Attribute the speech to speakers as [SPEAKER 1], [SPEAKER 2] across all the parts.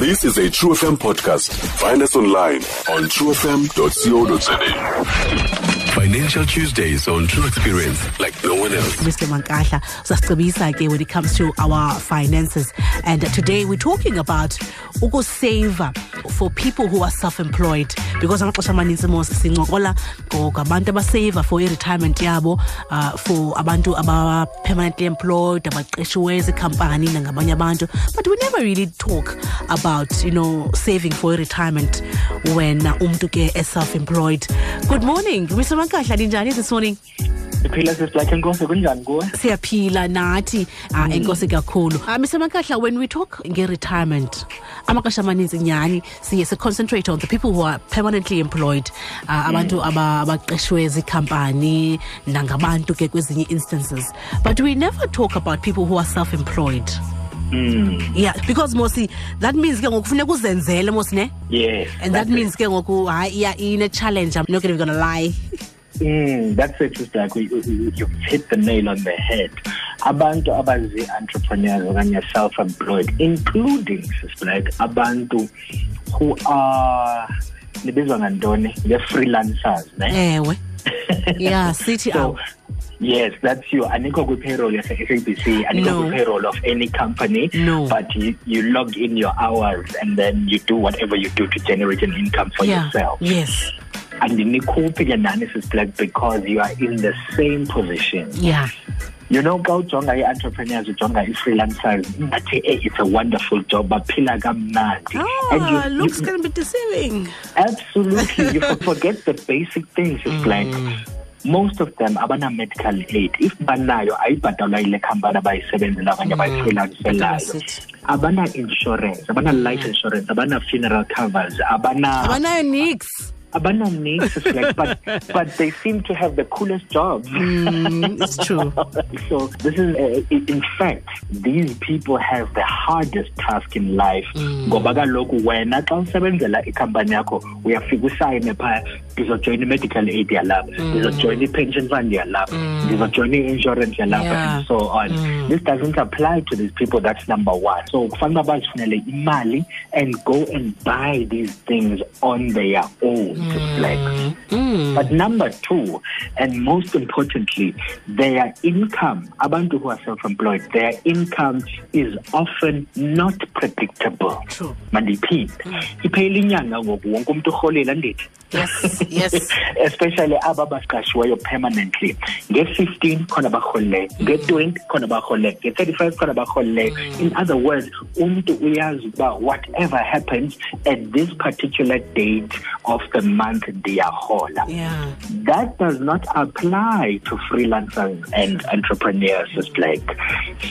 [SPEAKER 1] This is a True FM podcast. Find us online on truefm.co.za. Financial Tuesdays on True Experience like no.
[SPEAKER 2] Mr. Mankahla usasicebisa ke when it comes to our finances. And today we're talking about ukusava for people who are self-employed. Because amaxesha amaninzi mos sincokola ngabantu abaseva for i-retirement yabo uh, for abantu aba-permanently employed abaqeshiweyo ezikhampani nangabanye abantu. But we never really talk about you know saving for i-retirement when umntu ke is-self-employed good morning mr. Mankahla ninjani this morning
[SPEAKER 3] siphila sisiblack enkosi kunjani kuwe?
[SPEAKER 2] Siyaphila nathi uh, enkosi kakhulu. Mr mankahla when we talk nge-retirement amaxesha amaninzi nyhani siye siconcentrate on the people who are permanently employed. Uh, abantu abaqeshwe ziikhampani nangabantu ke kwezinye instances. But we never talk about people who are self-employed.
[SPEAKER 3] Mm.
[SPEAKER 2] yeah because mosi that means ke ngoku kufuneka uzenzele mos ne?
[SPEAKER 3] Yes
[SPEAKER 2] and that means ke ngoku hayi yeah ine challenge i'm not gonna lie
[SPEAKER 3] Mm, that's it. You, you, you've hit the nail on the head. Abantu abazi-entrepreneurs okanye self-employed, including, Black, abantu who are nibizwa ngantoni nge-freelancers ne
[SPEAKER 2] ewe yeah sithi
[SPEAKER 3] so yes that's you anikho kwi-payroll yase-sabc anikho
[SPEAKER 2] No.
[SPEAKER 3] kwi-payroll of any company
[SPEAKER 2] No.
[SPEAKER 3] but you, you log in your hours and then you do whatever you do to generate an income for
[SPEAKER 2] yeah
[SPEAKER 3] yourself
[SPEAKER 2] yes
[SPEAKER 3] andinikhuphi ke nani sisiblack because you are in the same position.
[SPEAKER 2] Yeah.
[SPEAKER 3] You know xa ujonga i-entrepreneurs ujonga i-freelancers hey, it's a wonderful job baphila kamnandi. Ah, and you-
[SPEAKER 2] looks
[SPEAKER 3] you-
[SPEAKER 2] gonna be deceiving.
[SPEAKER 3] Absolutely. You forget the basic things it's mm. like most of them abana-medical aid. If banayo ayibhatalwa yile khampani abayisebenzela okanye mm. abayifreelancelayo.
[SPEAKER 2] Sithi.
[SPEAKER 3] abana-insurance abana-life insurance abana-funeral mm. covers abana
[SPEAKER 2] abanayo nix
[SPEAKER 3] needs like but but they seem to have the coolest jobs.
[SPEAKER 2] Mm, it's true.
[SPEAKER 3] So this is uh, in fact these people have the hardest task in life. Ngoba kaloku wena xa usebenzela ikhampani yakho uyafika usayine phaa ndizojoyina i-medical aid yalapha. Mm. Ndizojoyina i-pension fund yalapha. Mm. Ndizojoyina i-insurance yalapha
[SPEAKER 2] Yeah.
[SPEAKER 3] and so on. Mm. This doesn't apply to these people that's number one. So kufanele uba bazifunele imali and go and buy these things on their own like. But number two, and most importantly, their income, abantu who are self-employed, their income is often not predictable.
[SPEAKER 2] True.
[SPEAKER 3] Mandiphinde. Iphela inyanga ngoku wonke umuntu urholela ndithi.
[SPEAKER 2] yes yes.
[SPEAKER 3] Especially aba baqashiweyo permanently. Nge-15 khona barholileyo nge-20 khona barholileyo nge-35 khona barholileyo mm. in other words umntu uyazi ukuba whatever happens at this particular date of the month ndiyahola.
[SPEAKER 2] Yeah.
[SPEAKER 3] That does not apply to freelancers and entrepreneurs it's like.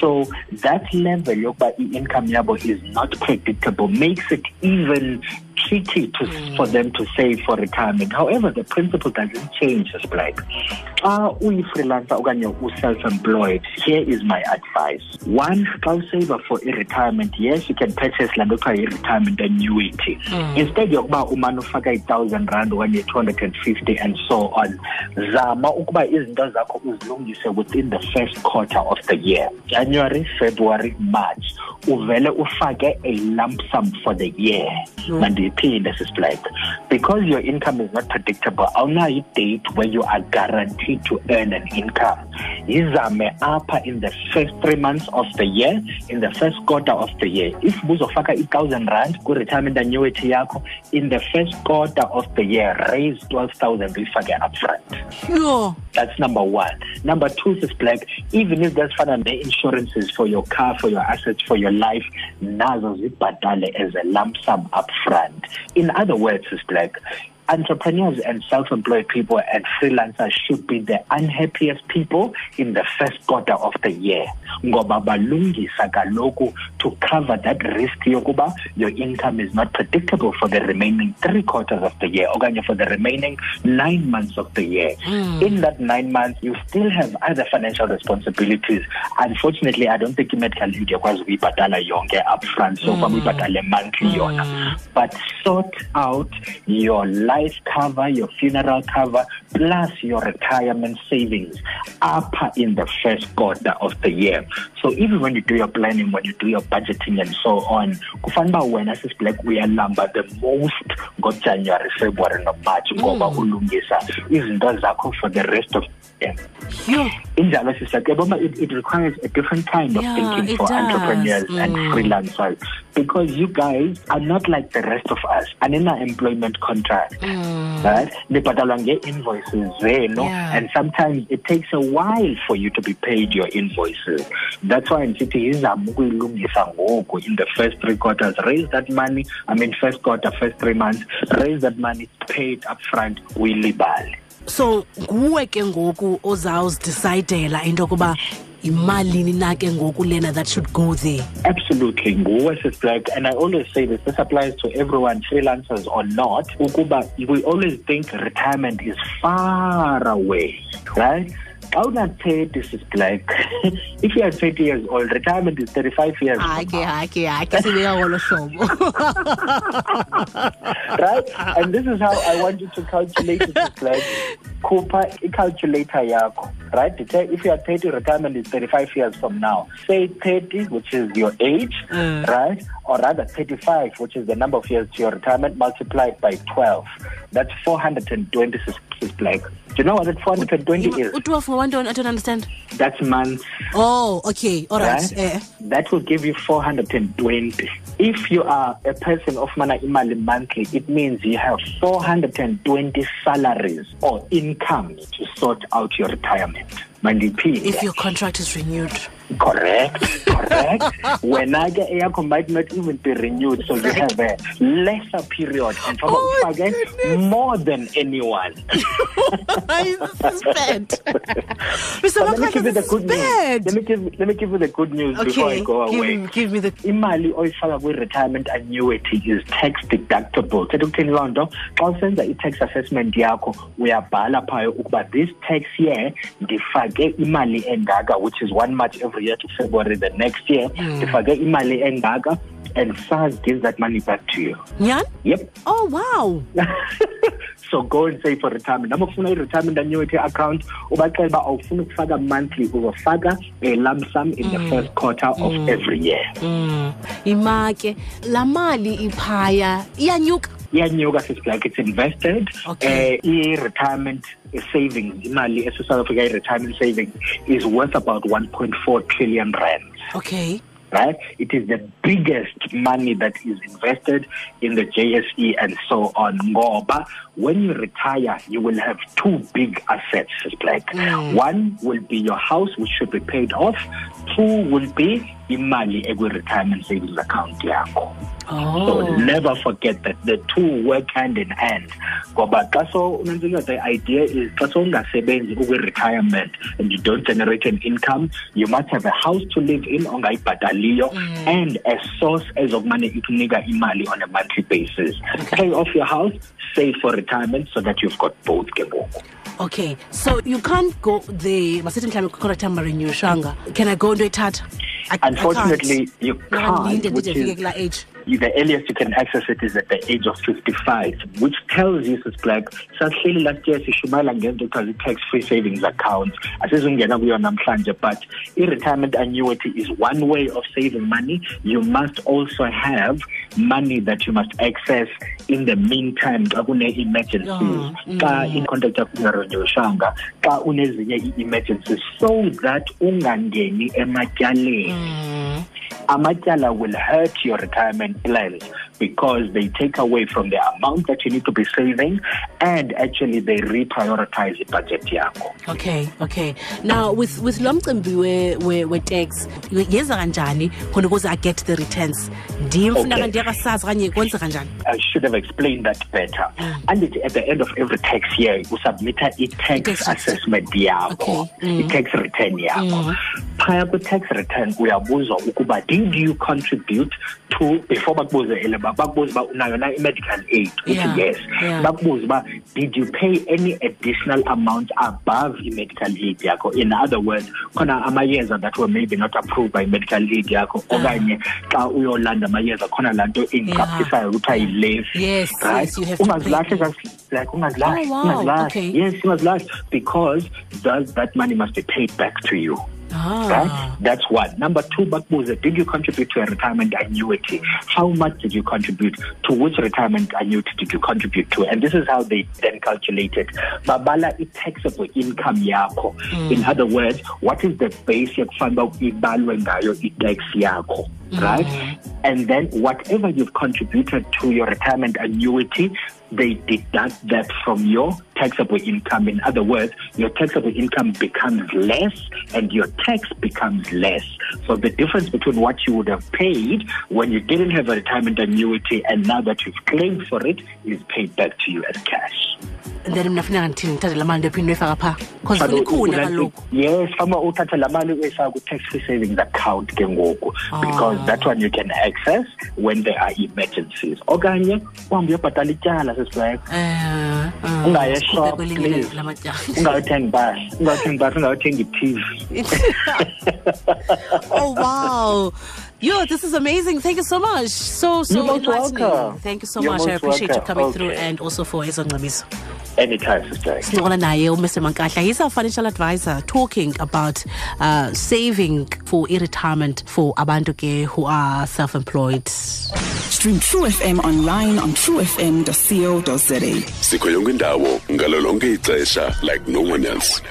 [SPEAKER 3] So that level yokuba i-income yabo is not predictable makes it even tricky to, for them to save for retirement. However the principle doesn't change it's like xa uyi-freelancer okanye u-self-employed here is my advice. One xa usaver for a retirement. yes you can purchase laa nto kuthiwa yi-retirement annuity. Mm. Instead yokuba umane ufaka i-thousand rand okanye i-two hundred and fifty and so on zama ukuba izinto zakho uzilungise within the first quarter of the year. January february march uvele ufake a lump sum for the year mm. Mandiyiphinde sisiblack because your income is not predictable awunayo i-date where you are guaranteed to earn an income yizame apha in the first three months of the year in the first quarter of the year if buzofaka i-thousand rand kwi-retirement annuity yakho in the first quarter of the year raise 12000 uyifake upfront
[SPEAKER 2] yo
[SPEAKER 3] that's number one. Number two is black. Even if there's fun the insurances for your car, for your assets, for your life, nazo zibhatale as a lump sum upfront. In other words, is black. Entrepreneurs and self-employed people and freelancers should be the unhappiest people in the first quarter of the year. Ngoba balungisa kaloku to cover that risk yokuba your income is not predictable for the remaining three quarters of the year okanye for the remaining nine months of the year. In that nine months, you still have other financial responsibilities. Unfortunately, I don't think i-medical aid yakwazi ukuyibhatala yonke upfront so mm. uyibhatale monthly yona. But sort out your life life cover, your funeral cover, plus your retirement savings up in the first quarter of the year. So even when you do your planning, when you do your budgeting and so on, kufanele uba wena sisiblack uyalamba the most ngojanuary february nomarch ngoba
[SPEAKER 2] Mm.
[SPEAKER 3] ulungisa izinto zakho for the rest of the year injalo sisakeboma it, it requires a different kind of
[SPEAKER 2] Yeah,
[SPEAKER 3] thinking for
[SPEAKER 2] does.
[SPEAKER 3] entrepreneurs and
[SPEAKER 2] Mm.
[SPEAKER 3] freelancers because you guys are not like the rest of us anina employment contract right nibhatalwa ngee-invoices zenu
[SPEAKER 2] Yeah.
[SPEAKER 3] and sometimes it takes a while for you to be paid your invoices that's why ndisithi yizama ukuyilungisa ngoku in the first three quarters raise that money i mean first quarter first three months raise that money pay it up front uyilibale
[SPEAKER 2] so nguwe ke ngoku ozawuzidicidela into yokuba yimalini na ke ngoku lena that should go there
[SPEAKER 3] Absolutely, nguwe sis Black, and I always say this. This applies to everyone, freelancers or not. Ukuba we always think retirement is far away, right? Xa una-thirty sis like if you are thirty years old, retirement is thirty-five years. from
[SPEAKER 2] hayi ke
[SPEAKER 3] now,
[SPEAKER 2] hayi ke hayi ke sibeka ngolo hlobo
[SPEAKER 3] right? And this is how I want you to calculate it, Black. Khupha i-calculator yakho, right? Detect- If you are 30, retirement is 35 years from now. Say 30, which is your age,
[SPEAKER 2] Mm.
[SPEAKER 3] right? Or rather 35, which is the number of years to your retirement, multiplied by 12. That's 420, sis, sis Black. Do you know what that 420 is?
[SPEAKER 2] u-twelve ngowantoni i don't understand
[SPEAKER 3] That's months.
[SPEAKER 2] oh okay all right,
[SPEAKER 3] right?
[SPEAKER 2] Eh.
[SPEAKER 3] That will give you 420. If you are a person of mana imali monthly, it means you have 420 salaries or income to sort out your retirement. Mandiphinde.
[SPEAKER 2] if your contract is renewed
[SPEAKER 3] Correct, correct. when I get eyakho might not even be renewed, so you have a lesser period. And from
[SPEAKER 2] Oh, goodness.
[SPEAKER 3] more than anyone.
[SPEAKER 2] this is bad Mr.
[SPEAKER 3] Let me give you the good news. Let me give let me give you the good news before I
[SPEAKER 2] okay
[SPEAKER 3] go
[SPEAKER 2] give,
[SPEAKER 3] away.
[SPEAKER 2] give me the
[SPEAKER 3] imali oyifaka kwi-retirement annuity is tax deductible thetha ukuthini loo nto xa usenza i-tax assessment yakho uyabhala phayo ukuba this tax year ndifake imali engaka which is one march every year to february the next year. Ndifake imali engaka and SARS gives that money back to you.
[SPEAKER 2] Yeah?
[SPEAKER 3] yep.
[SPEAKER 2] Oh wow.
[SPEAKER 3] So go and save for retirement. Noma ufuna i-retirement annuity account ubaxela uba awufuna ukufaka monthly uzofaka a lump sum in the first quarter of every year.
[SPEAKER 2] Mm. imake laa mali iphaya iyanyuka
[SPEAKER 3] iyanyuka sisiblack it's invested
[SPEAKER 2] Okay.
[SPEAKER 3] uh, i-retirement savings imali ese-south africa i-retirement savings is worth about 1.4 trillion rand.
[SPEAKER 2] Okay.
[SPEAKER 3] Right? It is the biggest money that is invested in the jse and so on. Ngoba when you retire you will have two big assets sisiblack one will be your house which should be paid off. Two will be imali ekwi-retirement savings account yakho so
[SPEAKER 2] oh.
[SPEAKER 3] never forget that the two work hand in hand. Ngoba xa so unantsika the idea is xa so ungasebenzi ukwi-retirement and you don't generate an income you must have a house to live in on ongayibhataliyo mm. and a source ezokumane ikunika imali on a monthly basis. Pay off your house save for retirement so that you've got both ke ngoku.
[SPEAKER 2] Okay so you can't go there masithi mhlawumbi contract yam marenewshanga can i go ntoyithatha I- I can't.
[SPEAKER 3] unfortunately you can't which is
[SPEAKER 2] age
[SPEAKER 3] the earliest you can access it is at the age of 55, which tells you, Sis Black, sahleli last year sishumayela ngento ekuthiwa tax-free savings account. Asizungena kuyo namhlanje, but i-retirement annuity is one way of saving money. You must also have money that you must access in the meantime xa kune-emergencies. Xa mm. i-contract yakho ingarenewshanga, xa unezinye i-emergencies, so that ungangeni ematyaleni.
[SPEAKER 2] Mm. Mm.
[SPEAKER 3] amatyala will hurt your retirement plans because they take away from the amount that you need to be saving and actually they reprioritize ibudget yakho
[SPEAKER 2] okay okay now with with lo mcimbi we- we- we-tax yenza kanjani khona ukuze i get the returns ndim funeka
[SPEAKER 3] Okay.
[SPEAKER 2] ndiyakasazi okanye kwenzeka kanjani
[SPEAKER 3] I should have explained that better. And it, at the end of every tax year, you submit a tax
[SPEAKER 2] Tax
[SPEAKER 3] assessment yakho,
[SPEAKER 2] Okay. Mm.
[SPEAKER 3] i-tax return yakho. Phaya kwi-tax return uyabuzwa ukuba did you contribute to before bakubuze ele bakubuza uba unayo na i-medical aid uthi yes
[SPEAKER 2] yeah.
[SPEAKER 3] bakubuza uba did you pay any additional amount above i-medical aid yakho in other words khona amayeza that were maybe not approved by i-medical aid yakho
[SPEAKER 2] Ah.
[SPEAKER 3] okanye xa uyolanda amayeza khona laa nto ingqaphisayo kuthiwa yilefi
[SPEAKER 2] Yes,
[SPEAKER 3] right
[SPEAKER 2] yes, you have to
[SPEAKER 3] ungazilahli
[SPEAKER 2] pay.
[SPEAKER 3] kas- like ungazilahli
[SPEAKER 2] Oh, wow,
[SPEAKER 3] ungazilahli
[SPEAKER 2] okay.
[SPEAKER 3] yes ungazilahli because that, that money must be paid back to you
[SPEAKER 2] Ah.
[SPEAKER 3] Right? That's one. Number two, Bakbuza, did you contribute to a retirement annuity? How much did you contribute? To which retirement annuity did you contribute to? And this is how they then calculate it. Babala i taxable income yakho. In other words, what is the basic fund ibalwe ngayo i-tax yakho? Right? And then whatever you've contributed to your retirement annuity, they deduct that from your taxable income. In other words, your taxable income becomes less and your tax becomes less. So the difference between what you would have paid when you didn't have a retirement annuity and now that you've claimed for it is paid back to you as cash.
[SPEAKER 2] Then mna funeka ndithini ndithathe laa mali ndiyophinde uyifaka phaa because funa ikhule kaloku.
[SPEAKER 3] yes fama uthathe la mali uyifaka ku-tax free savings account ke ngoku. Because
[SPEAKER 2] Ah.
[SPEAKER 3] that one you can access when there are emergencies. Okanye uhambe uyobhatala ityala sesibheko
[SPEAKER 2] um
[SPEAKER 3] Ungaye shop,
[SPEAKER 2] kwelinye
[SPEAKER 3] please.
[SPEAKER 2] lamatyala
[SPEAKER 3] ungayothenga impahla ungayothenga impahla ungayothenga i-tv
[SPEAKER 2] oh wow Yo, this is amazing. Thank you so much. So, so
[SPEAKER 3] You're most
[SPEAKER 2] enlightening.
[SPEAKER 3] welcome.
[SPEAKER 2] Thank you so
[SPEAKER 3] You're
[SPEAKER 2] much. I
[SPEAKER 3] most
[SPEAKER 2] appreciate you
[SPEAKER 3] welcome.
[SPEAKER 2] coming through and also for Ezo Ngxabiso.
[SPEAKER 3] anytime sisibheko
[SPEAKER 2] Sincokola naye uMr Mankahla. He's our financial advisor talking about uh, saving for retirement for abantu who are self-employed.
[SPEAKER 4] Stream True FM online on truefm.co.za.
[SPEAKER 1] sikho yonke indawo ngalo lonke ixesha like no one else